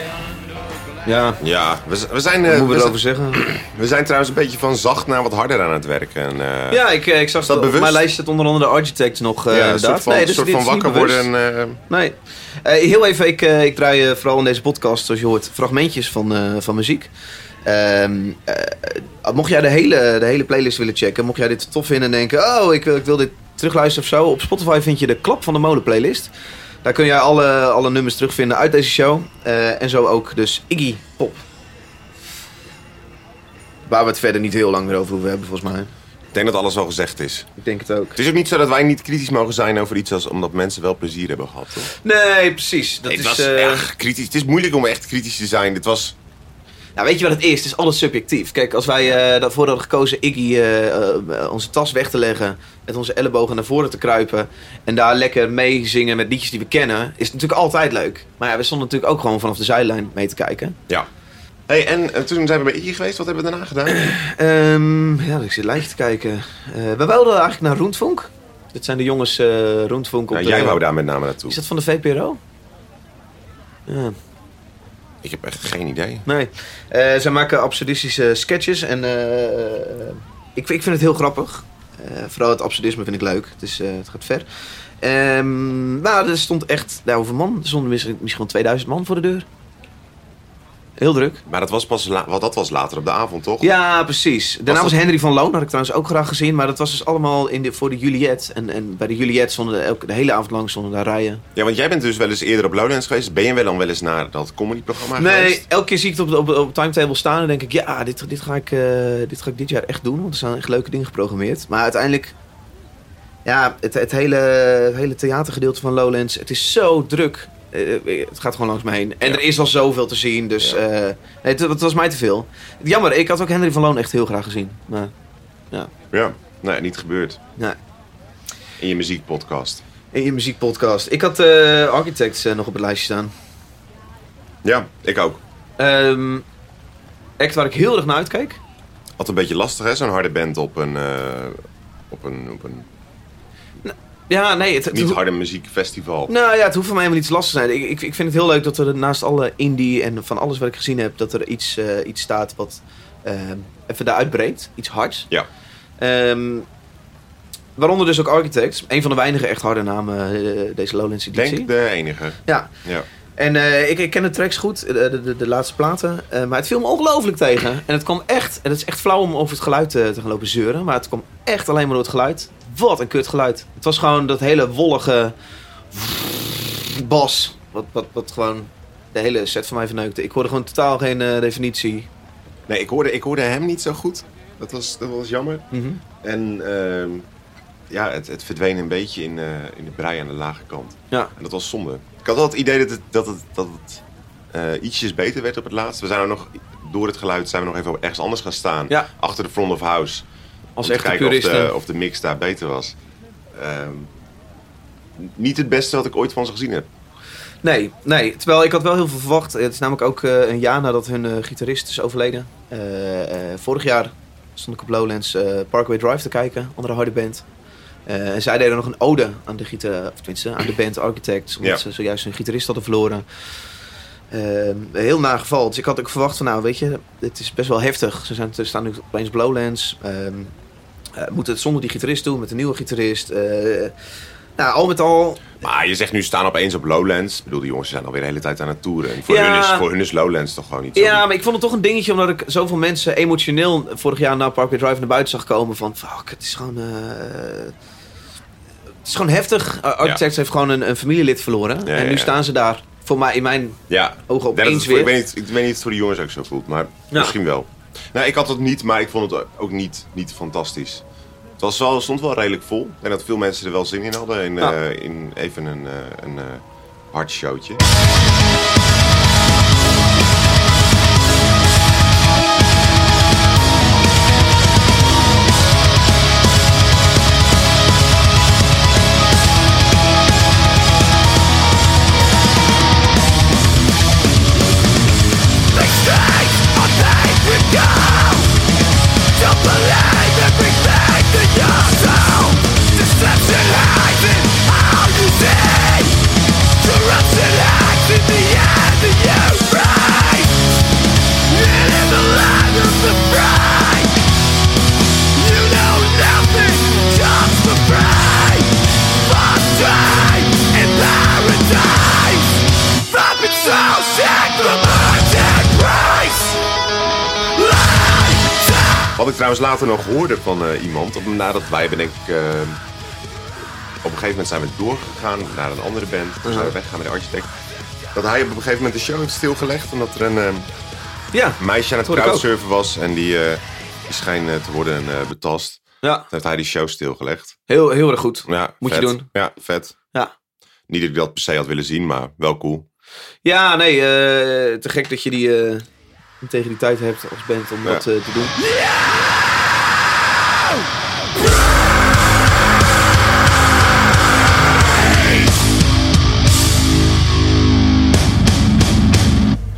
Ja, Ja, we, we zijn, wat eh, moeten we we, erover zeggen? we zijn trouwens een beetje van zacht naar wat harder aan het werken. En, eh, Ja, ik, eh, ik zag dat op mijn lijst zit onder andere de Architect nog. ja, een soort van, nee, dus soort van wakker worden. Nee. Heel even, ik, ik draai vooral in deze podcast, zoals je hoort, fragmentjes van, van muziek. Ehm, eh, mocht jij de hele, de hele playlist willen checken, mocht jij dit tof vinden en denken, oh, ik wil, ik wil dit terugluisteren of zo. Op Spotify vind je de Klap van de Molen playlist. Daar kun jij alle, alle nummers terugvinden uit deze show. Eh, en zo ook dus Iggy Pop. Waar we het verder niet heel lang meer over hoeven hebben, volgens mij. ik denk dat alles wel gezegd is. Ik denk het ook. Het is ook niet zo dat wij niet kritisch mogen zijn over iets als omdat mensen wel plezier hebben gehad. Toch? Nee, precies. Dat het is, was ja, kritisch. Het is moeilijk om echt kritisch te zijn. Dit was. Nou, weet je wat het is? Het is alles subjectief. Kijk, als wij daarvoor hadden gekozen Iggy eh, eh, onze tas weg te leggen, met onze ellebogen naar voren te kruipen en daar lekker mee zingen met liedjes die we kennen, is het natuurlijk altijd leuk. Maar ja, we stonden natuurlijk ook gewoon vanaf de zijlijn mee te kijken. Ja. Hey, en toen zijn we bij Iggy geweest. Wat hebben we daarna gedaan? Ehm, ja, ik zit lijstje te kijken. We wilden eigenlijk naar Roentvonk. Dit zijn de jongens eh Roentvonk op Ja, de- jij wou daar met name naartoe. Is dat van de VPRO? Ja, Ik heb echt geen idee. Nee. Eh, zij maken absurdistische sketches en eh, eh, ik, ik vind het heel grappig. Vooral het absurdisme vind ik leuk. Het, is, eh, het gaat ver. Ehm, nou, er stond echt, hoeveel man? Er stonden misschien, misschien wel 2000 man voor de deur. Heel druk. Maar dat was pas wat dat was later op de avond, toch? Ja, precies. Daarna Was Henry van Loon, had ik trouwens ook graag gezien. Maar dat was dus allemaal in de, voor de Juliet. En, en bij de Juliet stonden de, elke, de hele avond lang stonden daar rijen. Ja, want jij bent dus wel eens eerder op Lowlands geweest. Ben je wel dan wel eens naar dat comedyprogramma Nee, geweest? elke keer zie ik het op, op, op timetable staan en denk ik, ja, dit, dit, ga ik, eh, dit ga ik dit jaar echt doen. Want er zijn echt leuke dingen geprogrammeerd. Maar uiteindelijk, ja, het, het, hele, het hele theatergedeelte van Lowlands, het is zo druk. Eh, het gaat gewoon langs me heen. En Ja. er is al zoveel te zien, dus Ja. eh, nee, het, het was mij te veel. Jammer, ik had ook Henry van Loon echt heel graag gezien. Maar, Ja, nee, niet gebeurd. nee. In je muziekpodcast. In je muziekpodcast. Ik had eh Architects eh, nog op het lijstje staan. Ja, ik ook. Ehm act waar ik heel erg naar uitkijk. Altijd een beetje lastig, hè? Zo'n harde band op een, eh, op een, op een Ja, nee, het, het, niet harde muziekfestival. Nou ja, het hoeft voor mij helemaal niet lastig te zijn. Ik, ik, ik vind het heel leuk dat er naast alle indie en van alles wat ik gezien heb, dat er iets, eh, iets staat wat ehm, even daaruit breekt. Iets hards. Ja. Ehm, waaronder dus ook Architects. Een van de weinige echt harde namen eh, deze Lowlands editie. denk de enige. Ja. Ja. En eh, ik, ik ken de tracks goed, de, de, de, laatste platen. eh, maar het viel me ongelooflijk tegen. En het kwam echt, en het is echt flauw om over het geluid eh, te gaan lopen zeuren. Maar het kwam echt alleen maar door het geluid. Wat een kut geluid. Het was gewoon dat hele wollige bas. Wat, wat, wat gewoon de hele set van mij verneukte. Ik hoorde gewoon totaal geen eh, definitie. Nee, ik hoorde, ik hoorde hem niet zo goed. Dat was, dat was jammer. Mhm. En ehm, ja, het, het verdween een beetje in, eh, in de brei aan de lage kant. Ja. En dat was zonde. Ik had wel het idee dat het, dat het, dat het eh, ietsjes beter werd op het laatst. We zijn er nog, door het geluid zijn we nog even ergens anders gaan staan. Ja. Achter de front of house. Als echte kijken of de, of de mix daar beter was. Ehm, niet het beste wat ik ooit van ze gezien heb. Nee, nee. Terwijl ik had wel heel veel verwacht. Het is namelijk ook eh, een jaar nadat hun eh, gitarist is overleden. Eh, vorig jaar stond ik op Lowlands Parkway Drive te kijken, andere harde band. En zij deden nog een ode aan de, gita- of tenminste, aan de band Architects, omdat Ja. ze zojuist hun gitarist hadden verloren. Eh, een heel nageval. Dus ik had ook verwacht van, nou weet je, het is best wel heftig. Ze, zijn, staan nu opeens op Lowlands. Ehm eh, moeten het zonder die gitarist doen, met een nieuwe gitarist. Eh, nou, al met al Maar je zegt nu staan opeens op Lowlands. Ik bedoel, die jongens zijn alweer de hele tijd aan het toeren. En voor, Ja. hun, is, voor hun is Lowlands toch gewoon niet zo. Ja, maar ik vond het toch een dingetje omdat ik zoveel mensen emotioneel vorig jaar naar Parkway Drive naar buiten zag komen van fuck, het is gewoon. eh, het is gewoon heftig. Architects heeft gewoon een, een familielid verloren. Ja, en nu staan ze daar mij in mijn Ja, ogen opeens het voor- ik, weer. weet niet, ik weet niet of het voor de jongens ook zo voelt, maar Ja. misschien wel. Nou, ik had het niet, maar ik vond het ook niet, niet fantastisch. Het was wel, stond wel redelijk vol. En dat veel mensen er wel zin in hadden. In, Ja. eh, in even een, eh, een eh, hard showtje. Wat ik trouwens later nog hoorde van eh, iemand, op, nadat wij ben ik, eh, op een gegeven moment zijn we doorgegaan naar een andere band. Toen zijn we weggegaan met de architect. Dat hij op een gegeven moment de show heeft stilgelegd omdat er een eh, Ja, meisje aan het crowdsurfen was en die, eh, die scheen eh, te worden betast. ja. Toen heeft hij die show stilgelegd. Heel, heel erg goed. Ja, Moet je doen. Ja, vet. Ja. Niet dat ik dat per se had willen zien, maar wel cool. Ja, nee, te gek dat je die integriteit hebt als band om dat eh, te doen.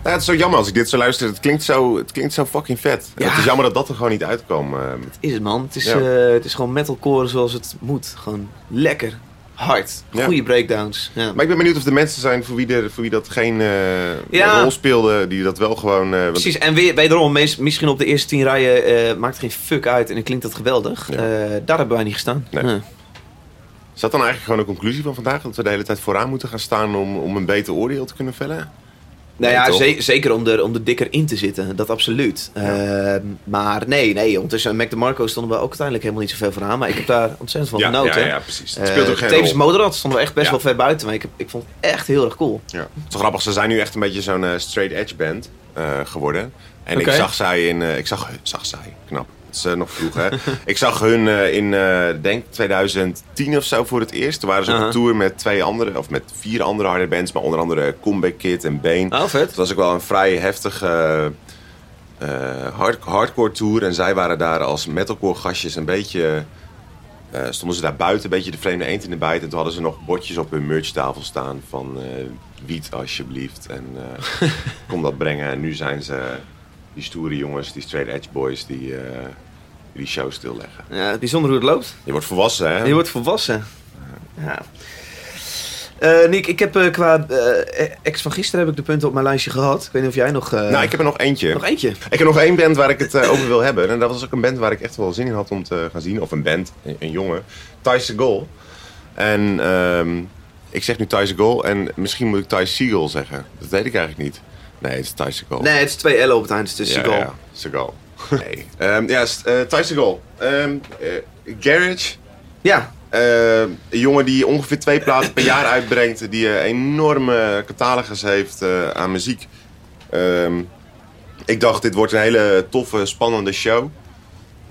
Ja, het is zo jammer als ik dit zo luister. Het klinkt zo, het klinkt zo fucking vet. Ja. Het is jammer dat dat er gewoon niet uitkwam. eh. Is het man. Het is, Ja. eh, het is gewoon metalcore zoals het moet. Gewoon lekker. Hard. Ja. Goede breakdowns. Ja. Maar ik ben benieuwd of er mensen zijn voor wie, voor wie dat geen eh, Ja. rol speelde. Die dat wel gewoon... eh, Precies, en weer, wederom, misschien op de eerste tien rijen eh, maakt geen fuck uit en dan klinkt dat geweldig. Daar hebben wij niet gestaan. Nee. Is dat dan eigenlijk gewoon de conclusie van vandaag? Dat we de hele tijd vooraan moeten gaan staan om, om een beter oordeel te kunnen vellen? Nou ja, toch? ze- zeker om er, om er dikker in te zitten, dat absoluut. Eh, maar nee, nee, ondertussen Mac DeMarco stonden we ook uiteindelijk helemaal niet zoveel voor aan. Maar ik heb daar ontzettend van ja, genoten. ja, ja, precies. Het Eh, speelt ook geen tevens rol. Moderat stonden we echt best Ja. wel ver buiten. Maar ik, ik vond het echt heel erg cool. Ja. Het is wel grappig, ze zijn nu echt een beetje zo'n eh, straight edge band eh, geworden. En ik zag zij in... eh, ik zag, zag zij, knap. Is eh, nog vroeg, hè. ik zag hun eh, in, eh, denk 2010 of zo voor het eerst. Toen waren ze op een tour met twee andere, of met vier andere harde bands. Maar onder andere Comeback Kid en Bane. Oh, vet. Het was ook wel een vrij heftige hard, hardcore tour. En zij waren daar als metalcore gastjes een beetje... stonden ze daar buiten, een beetje de vreemde eend in de bijt. En toen hadden ze nog bordjes op hun merchtafel staan van... wiet alsjeblieft. En kom dat brengen. En nu zijn ze die stoere jongens, die straight edge boys... die, die show stilleggen. Ja, bijzonder hoe het loopt. Je wordt volwassen, hè? Je wordt volwassen. Ja. Eh, Nick, ik heb eh, qua eh, ex van gisteren heb ik de punten op mijn lijstje gehad. Ik weet niet of jij nog... Nou, ik heb er nog eentje. Nog eentje? Ik heb nog één band waar ik het over wil hebben. En dat was ook een band waar ik echt wel zin in had om te gaan zien. Of een band, een, een jongen. Ty Segall. En ehm, ik zeg nu Ty Segall en misschien moet ik Ty Seagull zeggen. Dat weet ik eigenlijk niet. Nee, het is Ty Segall. Nee, het is twee L'en op het eind. Dus ja, Seagal. ja, Seagal. Nee. Ehm, ja, s- eh, Ty Segall. Ehm, eh, Garage. Ja, Eh, een jongen die ongeveer twee platen per jaar uitbrengt. Die een enorme catalogus heeft eh, aan muziek. Ehm, ik dacht, dit wordt een hele toffe, spannende show.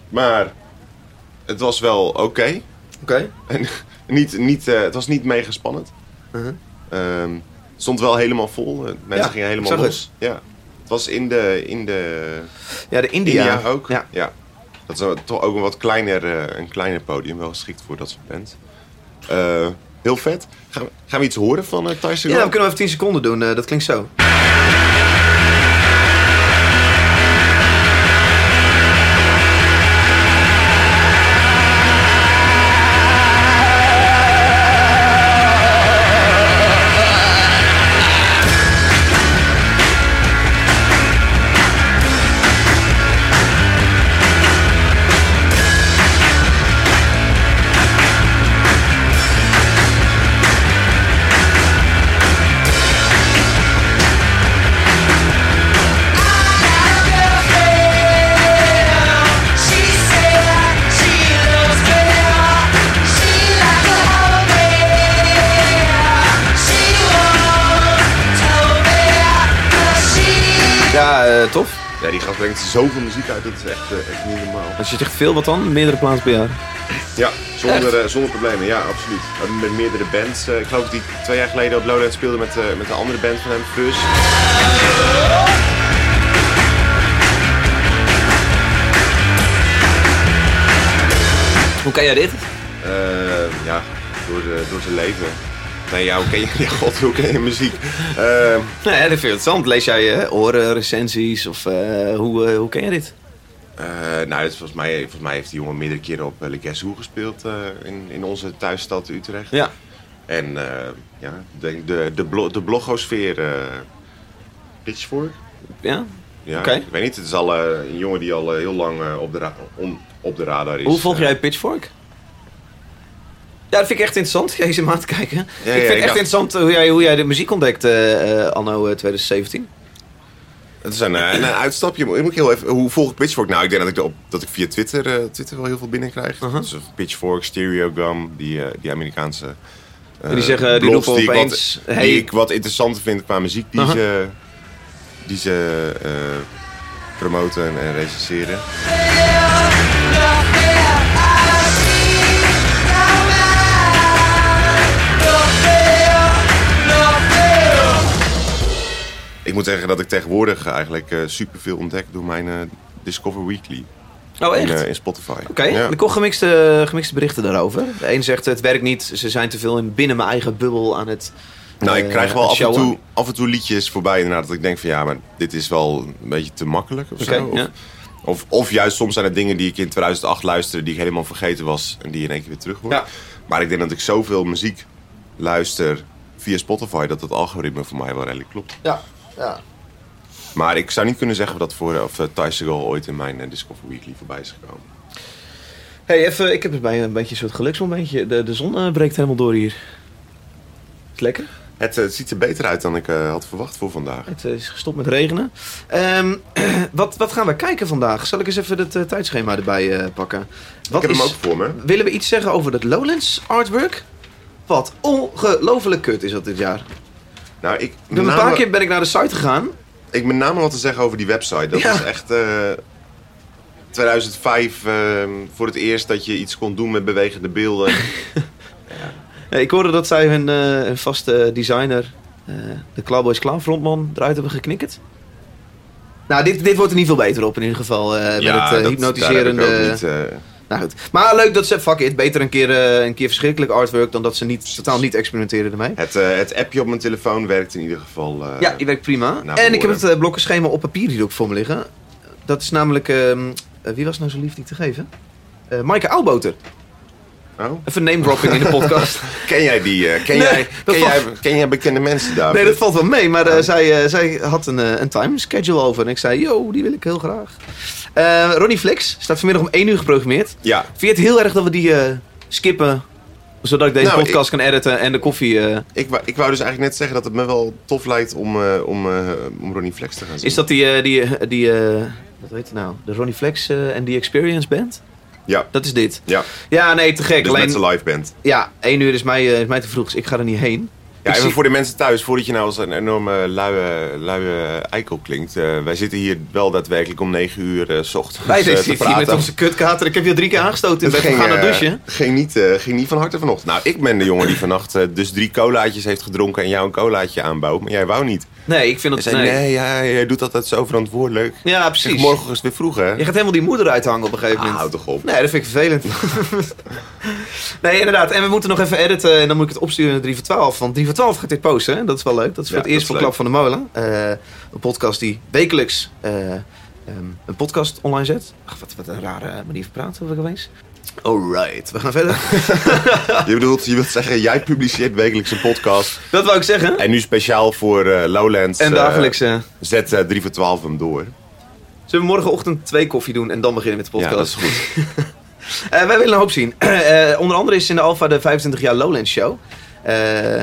Maar het was wel oké. Oké. Niet, niet, eh, het was niet mega spannend. Ehm, het stond wel helemaal vol. Eh, Mensen Ja, gingen helemaal los. Ja. Was in de, in de Ja, de India. India, ook. Ja. Dat is toch ook een wat kleiner, eh, een kleiner podium. Wel geschikt voor dat soort band. Eh, heel vet. Gaan we, gaan we iets horen van uh, Tyson? Ja, we kunnen even 10 seconden doen. dat klinkt zo. Die gast brengt zoveel muziek uit. Dat is echt, eh, echt niet normaal. Als je zegt veel wat dan? Meerdere plaatsen per jaar. Ja, zonder, eh, zonder problemen. Ja, absoluut. Met meerdere bands. eh, ik geloof dat die twee jaar geleden op Lowland speelde met, met de andere band van hem, Fuzz. Hoe kan jij dit? Eh, ja, door, de, door zijn leven. Nee, ja, hoe ken je, ja, god, hoe ken je muziek? Nou ja, dat vind ik interessant. Lees jij eh, oren, recensies of eh, hoe, eh, hoe ken je dit? nou, het, volgens, mij, volgens mij heeft die jongen meerdere keren op uh, Le Guess Who gespeeld in, in onze thuisstad Utrecht. Ja. En ja, de, de, de, blo de blogosfeer Pitchfork. Ja? Ja, Oké. ik weet niet. Het is al een jongen die al heel lang op, de om, op de radar is. Hoe volg jij Pitchfork? Ja, dat vind ik echt interessant. Maar aan te kijken. ik vind het echt dacht- interessant hoe jij, hoe jij de muziek ontdekt eh, eh, anno eh, 2017. Het is een, eh, een uitstapje. Ik moet heel even, hoe volg ik Pitchfork? Nou, ik denk dat ik, op, dat ik via Twitter, eh, Twitter wel heel veel binnenkrijg. Dus Pitchfork, Stereogum, die, eh, die Amerikaanse eh, En die zeggen, die blogs roepen die ik wat- opeens, die hey. ik wat interessanter vind qua muziek die Uh-huh. ze, die ze eh, promoten en recenseren. Ik moet zeggen dat ik tegenwoordig eigenlijk eh, superveel ontdek door mijn eh, Discover Weekly. Oh, echt? In, eh, in Spotify. Oké, Ja. ik hoor gemixte, gemixte berichten daarover. De een zegt het werkt niet, ze zijn te veel in, binnen mijn eigen bubbel aan het Nou, ik eh, krijg wel af en, toe, af en toe liedjes voorbij inderdaad dat ik denk van ja, maar dit is wel een beetje te makkelijk of zo. Of, ja. of, of juist soms zijn het dingen die ik in 2008 luisterde die ik helemaal vergeten was en die in één keer weer terug hoor. Ja. Maar ik denk dat ik zoveel muziek luister via Spotify dat het algoritme voor mij wel redelijk klopt. Ja, ja. Maar ik zou niet kunnen zeggen dat voor of uh, Segal ooit in mijn eh, Discover Weekly voorbij is gekomen. Hey, even, ik heb bij een beetje een soort geluksmomentje. De, de zon eh, breekt helemaal door hier. Is het lekker? Het, het ziet er beter uit dan ik had verwacht voor vandaag. Het is gestopt met regenen. Ehm, wat, wat gaan we kijken vandaag? Zal ik eens even het tijdschema erbij pakken? Wat ik heb is, hem ook voor me. Willen we iets zeggen over het Lowlands artwork? Wat ongelooflijk kut is dat dit jaar. Nou, ik, een paar keer ben ik naar de site gegaan. Ik met name wat te zeggen over die website. Dat Ja. is echt eh, 2005 eh, voor het eerst dat je iets kon doen met bewegende beelden. Eh, Ik hoorde dat zij hun, eh, hun vaste designer, eh, de Cowboys Clown frontman, eruit hebben geknikkerd. Nou, dit, dit wordt er niet veel beter op in ieder geval. met het eh, dat- hypnotiserende... Nou goed. Maar leuk dat ze, fuck it, beter een keer, eh, een keer verschrikkelijk artwork dan dat ze niet, totaal niet experimenteren ermee. het, eh, het appje op mijn telefoon werkt in ieder geval. eh, Ja, die werkt prima. en ik heb het blokkenschema op papier hier ook voor me liggen. Dat is namelijk, ehm, eh, wie was nou zo lief die te geven? Maaike Aalboter. Oh. Even name dropping in de podcast. Ken jij die? eh, ken, Nee, jij, ken, valt- jij, ken jij bekende mensen daar? Nee, dat valt wel mee. Maar eh, zij, eh, zij had een, een time schedule over. En ik zei, yo, die wil ik heel graag. Ronnie Flex staat vanmiddag om 1 uur geprogrammeerd. Ja, Vind je het heel erg dat we die skippen? Zodat ik deze Nou, podcast kan editen en de koffie... ik, wou- ik wou dus eigenlijk net zeggen dat het me wel tof lijkt om, om, om Ronnie Flex te gaan zien. is dat die... die, die wat heet het nou? De Ronnie Flex en die Experience Band? Ja. Dat is dit. Ja, Ja, nee, te gek. dus Alleen, met zijn live band. ja, één uur is mij, eh, is mij te vroeg, dus ik ga er niet heen. Ja, even voor de mensen thuis, voordat je nou als een enorme luie, luie eikel klinkt. eh, wij zitten hier wel daadwerkelijk om 9 uur eh, s ochtends Wij eh, te zitten hier met onze kutkater. Ik heb je drie keer aangestoten in Het bed. We gaan naar douchen. ging, niet, ging niet van harte vanochtend. Nou, ik ben de jongen die vannacht dus drie colaatjes heeft gedronken en jou een colaatje aanbouwt. Maar jij wou niet. Nee, ik vind dat... zei, Nee. nee, ja, jij doet altijd zo verantwoordelijk. Ja, Zeg, precies. morgen is het weer vroeg, hè? Je gaat helemaal die moeder uithangen op een gegeven Ah, moment. hou toch op. Nee, dat vind ik vervelend. nee, inderdaad. En we moeten nog even editen en dan moet ik het opsturen naar 3 voor 12. Want 3 voor 12 gaat dit posten. Hè? Dat is wel leuk. Dat is voor Ja, het eerst voor Klap van de Molen. Eh, een podcast die wekelijks eh, ehm, een podcast online zet. Ach, wat, wat een rare manier van praten heb ik opeens. Alright, we gaan verder. Je bedoelt, je wilt zeggen, jij publiceert wekelijks een podcast. dat wou ik zeggen. En nu speciaal voor eh, Lowlands. En dagelijks. Zet eh, 3 voor 12 hem door. zullen we morgenochtend twee koffie doen en dan beginnen met de Ja, podcast? dat is goed. Eh, wij willen een hoop zien. Onder andere is in de Alpha de 25 jaar Lowlands Show. Eh,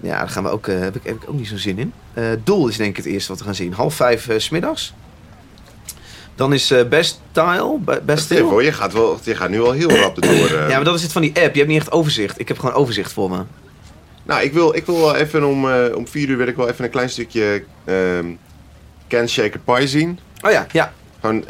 ja, daar gaan we ook, eh, heb, ik, heb ik ook niet zo'n zin in. Eh, Doel is denk ik het eerste wat we gaan zien. Half vijf eh, 's smiddags. Dan is eh, Best Style. Be- Best hoor, je gaat, wel, je gaat nu al heel rap erdoor. eh. Ja, maar dat is het van die app. Je hebt niet echt overzicht. Ik heb gewoon overzicht voor me. Nou, ik wil, ik wil wel even om, eh, om vier uur wil ik wel even een klein stukje ehm Can Shaker Pie zien. Oh ja, ja. Gewoon,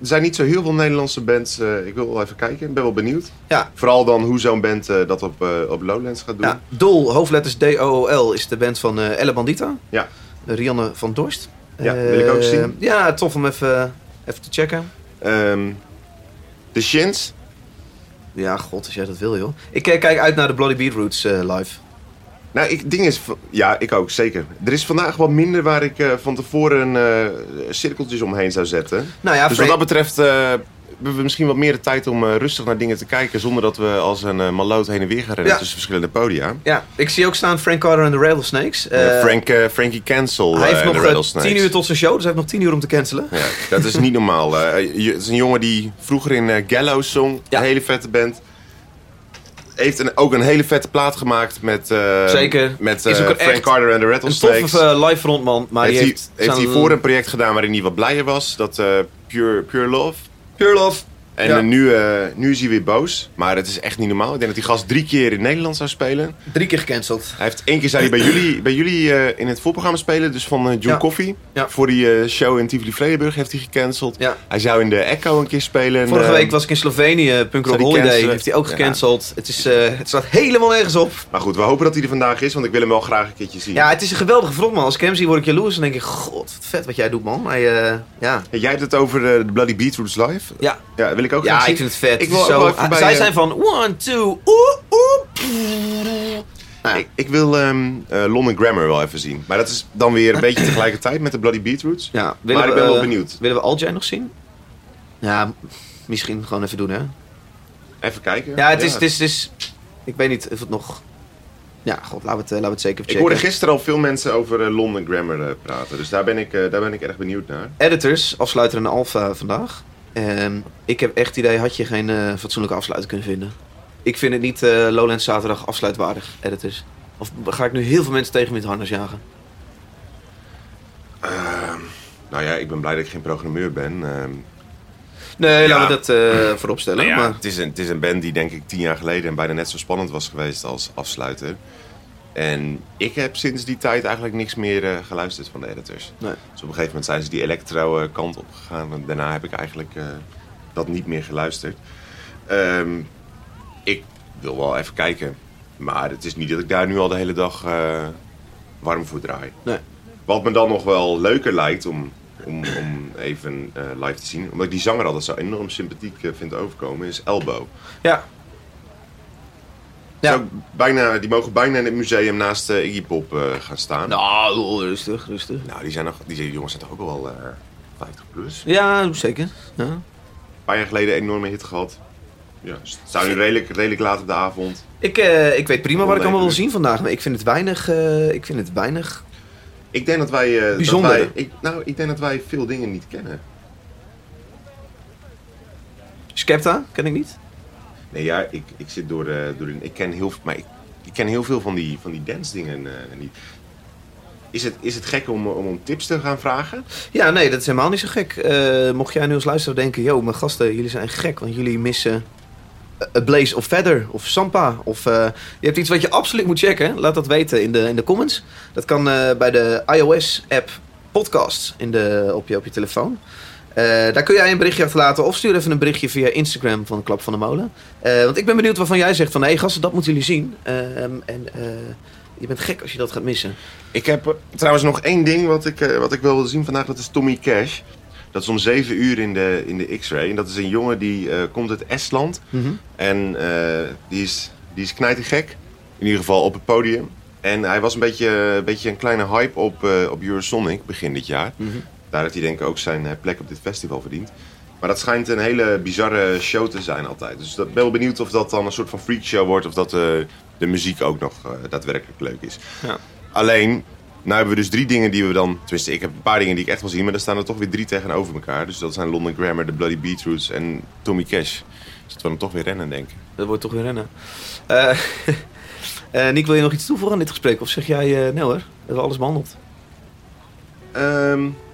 er zijn niet zo heel veel Nederlandse bands. eh, ik wil wel even kijken. Ik ben wel benieuwd. Ja. Vooral dan hoe zo'n band eh, dat op, eh, op Lowlands gaat doen. ja. Doel, hoofdletters D-O-O-L, is de band van Elle Bandita. Ja. Rianne van Dorst. Ja, wil ik ook zien. Ja, tof om even, even te checken. Ehm, de Shins. Ja, god, als jij dat wil, joh. Ik kijk uit naar de Bloody Beetroots live. Nou, ik, ding is, ja, ik ook, zeker. Er is vandaag wat minder waar ik eh, van tevoren eh cirkeltjes omheen zou zetten. Nou ja, dus wat dat betreft eh, hebben we misschien wat meer de tijd om rustig naar dingen te kijken... zonder dat we als een uh, maloot heen en weer gaan rennen Ja. tussen verschillende podia. Ja, ik zie ook staan Frank Carter en de Rattlesnakes. Eh, Frank, Frankie Cancel hij heeft nog. 10 uur tot zijn show, dus hij heeft nog 10 uur om te cancelen. Ja, dat is niet normaal. je- het is een jongen die vroeger in Gallows zong. Ja. Een hele vette band. Heeft een, ook een hele vette plaat gemaakt met, eh, Zeker. met Is eh, ook een Frank echt Carter en de Een Rattlesnakes. toffe eh, live frontman, maar heeft, die heeft... heeft zijn- hij voor een project gedaan waarin hij wat blijer was. Dat eh, Pure, Pure Love. Pure Love. En Ja. eh, nu, eh, nu is hij weer boos. Maar het is echt niet normaal. Ik denk dat die gast drie keer in Nederland zou spelen. Drie keer gecanceld. Hij heeft één keer zou hij bij jullie, bij jullie eh, in het voorprogramma spelen. Dus van John Ja. Coffee. Ja. Voor die eh, show in Tivoli Vredenburg heeft hij gecanceld. Ja. Hij zou in de Echo een keer spelen. Vorige eh, week was ik in Slovenië, Punk Rock Holiday, cancelen? heeft hij ook Ja. gecanceld. Het, is, eh, het staat helemaal nergens op. Maar goed, we hopen dat hij er vandaag is. Want ik wil hem wel graag een keertje zien. Ja, het is een geweldige frontman. Als ik hem zie, word ik jaloers en denk ik, god, wat vet wat jij doet, man. Hij, eh, ja. Jij hebt het over eh, de Bloody Beetroots live. Ja. Ja, wil ik ook Ja, ik vind het vet. Ik wil ook zo, wel zij eh, zijn van one, two, oeh, oeh. Nou, Ik, ik wil ehm eh, London Grammar wel even zien. Maar dat is dan weer een beetje tegelijkertijd met de Bloody Beetroots. ja, maar ik ben we, wel eh, benieuwd. Willen we Aljay nog zien? Ja, misschien gewoon even doen, hè? Even kijken. Ja, het is, het is, het is... Ik weet niet of het nog... Ja, god, laten we het, eh, laten we het zeker Ik checken. hoorde gisteren al veel mensen over eh, London Grammar eh, praten. Dus daar ben, ik, eh, daar ben ik erg benieuwd naar. Editors, afsluiter en alpha vandaag. Ehm, ik heb echt het idee, had je geen eh, fatsoenlijke afsluiter kunnen vinden. Ik vind het niet eh, Lowlands zaterdag afsluitwaardig, editors. Of ga ik nu heel veel mensen tegen met harnas jagen? Nou ja, ik ben blij dat ik geen programmeur ben. Ehm, Nee, Ja. laten we dat eh voorop stellen. nou ja, maar... het, is een, het is een band die denk ik tien jaar geleden bijna net zo spannend was geweest als afsluiter. En ik heb sinds die tijd eigenlijk niks meer eh, geluisterd van de editors. Nee. Dus op een gegeven moment zijn ze die electro eh, kant op gegaan. En daarna heb ik eigenlijk eh, dat niet meer geluisterd. Ehm, ik wil wel even kijken. Maar het is niet dat ik daar nu al de hele dag warm voor draai. Nee. Wat me dan nog wel leuker lijkt om, om, om even live te zien. Omdat ik die zanger altijd zo enorm sympathiek vind overkomen. Is Elbow. Ja. Ja. Bijna, die mogen bijna in het museum naast eh, Iggy Pop eh, gaan staan. Nou. Nou, rustig, rustig. die, zijn nog, die jongens zijn toch ook wel eh 50 plus. Ja, zeker. Ja. Een paar jaar geleden een enorme hit gehad. Ja, zou nu redelijk, redelijk laat op de avond. Ik, ik weet prima wat ik allemaal wil zien vandaag, maar ik vind het weinig... ik vind het weinig... Ik denk dat wij... eh, dat Bijzonder. wij- ik, nou, ik denk dat wij veel dingen niet kennen. Skepta, ken ik niet. Nee, ja, ik, ik zit door de, door. Ik ken heel, maar ik, ik ken heel veel van die, van die dance dingen eh, niet. Is het, is het gek om, om, om tips te gaan vragen? Ja, nee, dat is helemaal niet zo gek. Eh, mocht jij nu als luisteraar denken... Yo, mijn gasten, jullie zijn gek, want jullie missen... A Blaze of Feather of Sampa. Of eh, je hebt iets wat je absoluut moet checken. Laat dat weten in de, in de comments. Dat kan eh, bij de iOS-app Podcasts in de, op, je, op je telefoon. Eh, daar kun jij een berichtje achterlaten of stuur even een berichtje via Instagram van Klap van de Molen. Eh, want ik ben benieuwd waarvan jij zegt van... hé hey, gasten, dat moeten jullie zien. Ehm, en eh, je bent gek als je dat gaat missen. Ik heb trouwens nog één ding wat ik, wat ik wil zien vandaag. Dat is Tommy Cash. Dat is om 7 uur in de, in de X-Ray. En dat is een jongen die komt uit Estland. En eh, die is, die is knijtergek. In ieder geval op het podium. En hij was een beetje, een beetje een kleine hype op, eh, op Eurosonic begin dit jaar. Daar heeft hij denk ik ook zijn eh, plek op dit festival verdiend. Maar dat schijnt een hele bizarre show te zijn altijd. Dus ik ben wel benieuwd of dat dan een soort van freakshow wordt. Of dat eh, de muziek ook nog eh, daadwerkelijk leuk is. Ja. Alleen, nou hebben we dus drie dingen die we dan... Tenminste, ik heb een paar dingen die ik echt wil zien. Maar er staan er toch weer drie tegenover elkaar. Dus dat zijn London Grammar, The Bloody Beetroots en Tommy Cash. Dus dat we dan toch weer rennen, denk ik. Dat wordt toch weer rennen. Eh eh, Nick, wil je nog iets toevoegen aan dit gesprek? Of zeg jij, eh nee hoor, we hebben alles behandeld. Ehm, eh,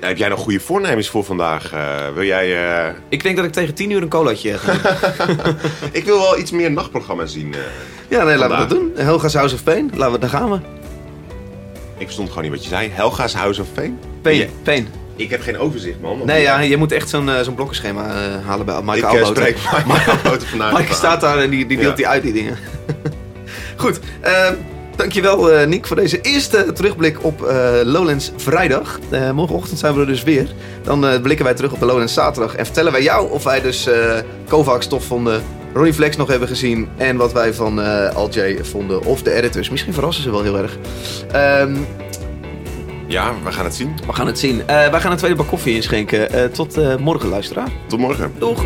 heb jij nog goede voornemens voor vandaag? Eh, wil jij... eh, Ik denk dat ik tegen 10 uur een colaatje ga ik wil wel iets meer nachtprogramma's zien. eh. Ja, nee, laten we dat doen. Helga's House of Pain. Laten we, daar gaan we. Ik verstond gewoon niet wat je zei. Helga's House of? Pain, Ja. Pain. Ik heb geen overzicht, man. Nee, ja, je moet echt zo'n eh, zo'n blokkenschema eh, halen bij Mike Ik eh, Alboten. spreek Mike Alboten vandaag. Mike staat daar en die, die deelt Ja. die uit, die dingen. Goed, eh, dankjewel eh Nick voor deze eerste terugblik op eh, Lowlands vrijdag. Eh, morgenochtend zijn we er dus weer. Dan blikken wij terug op de Lowlands zaterdag en vertellen wij jou of wij dus Kovacs tof vonden, Ronnie Flex nog hebben gezien en wat wij van Al J vonden of de editors. Misschien verrassen ze wel heel erg. Ehm, Ja, we gaan het zien. we gaan het zien. Wij gaan een tweede bak koffie inschenken. Tot morgen, luisteraar. Tot morgen. Doeg!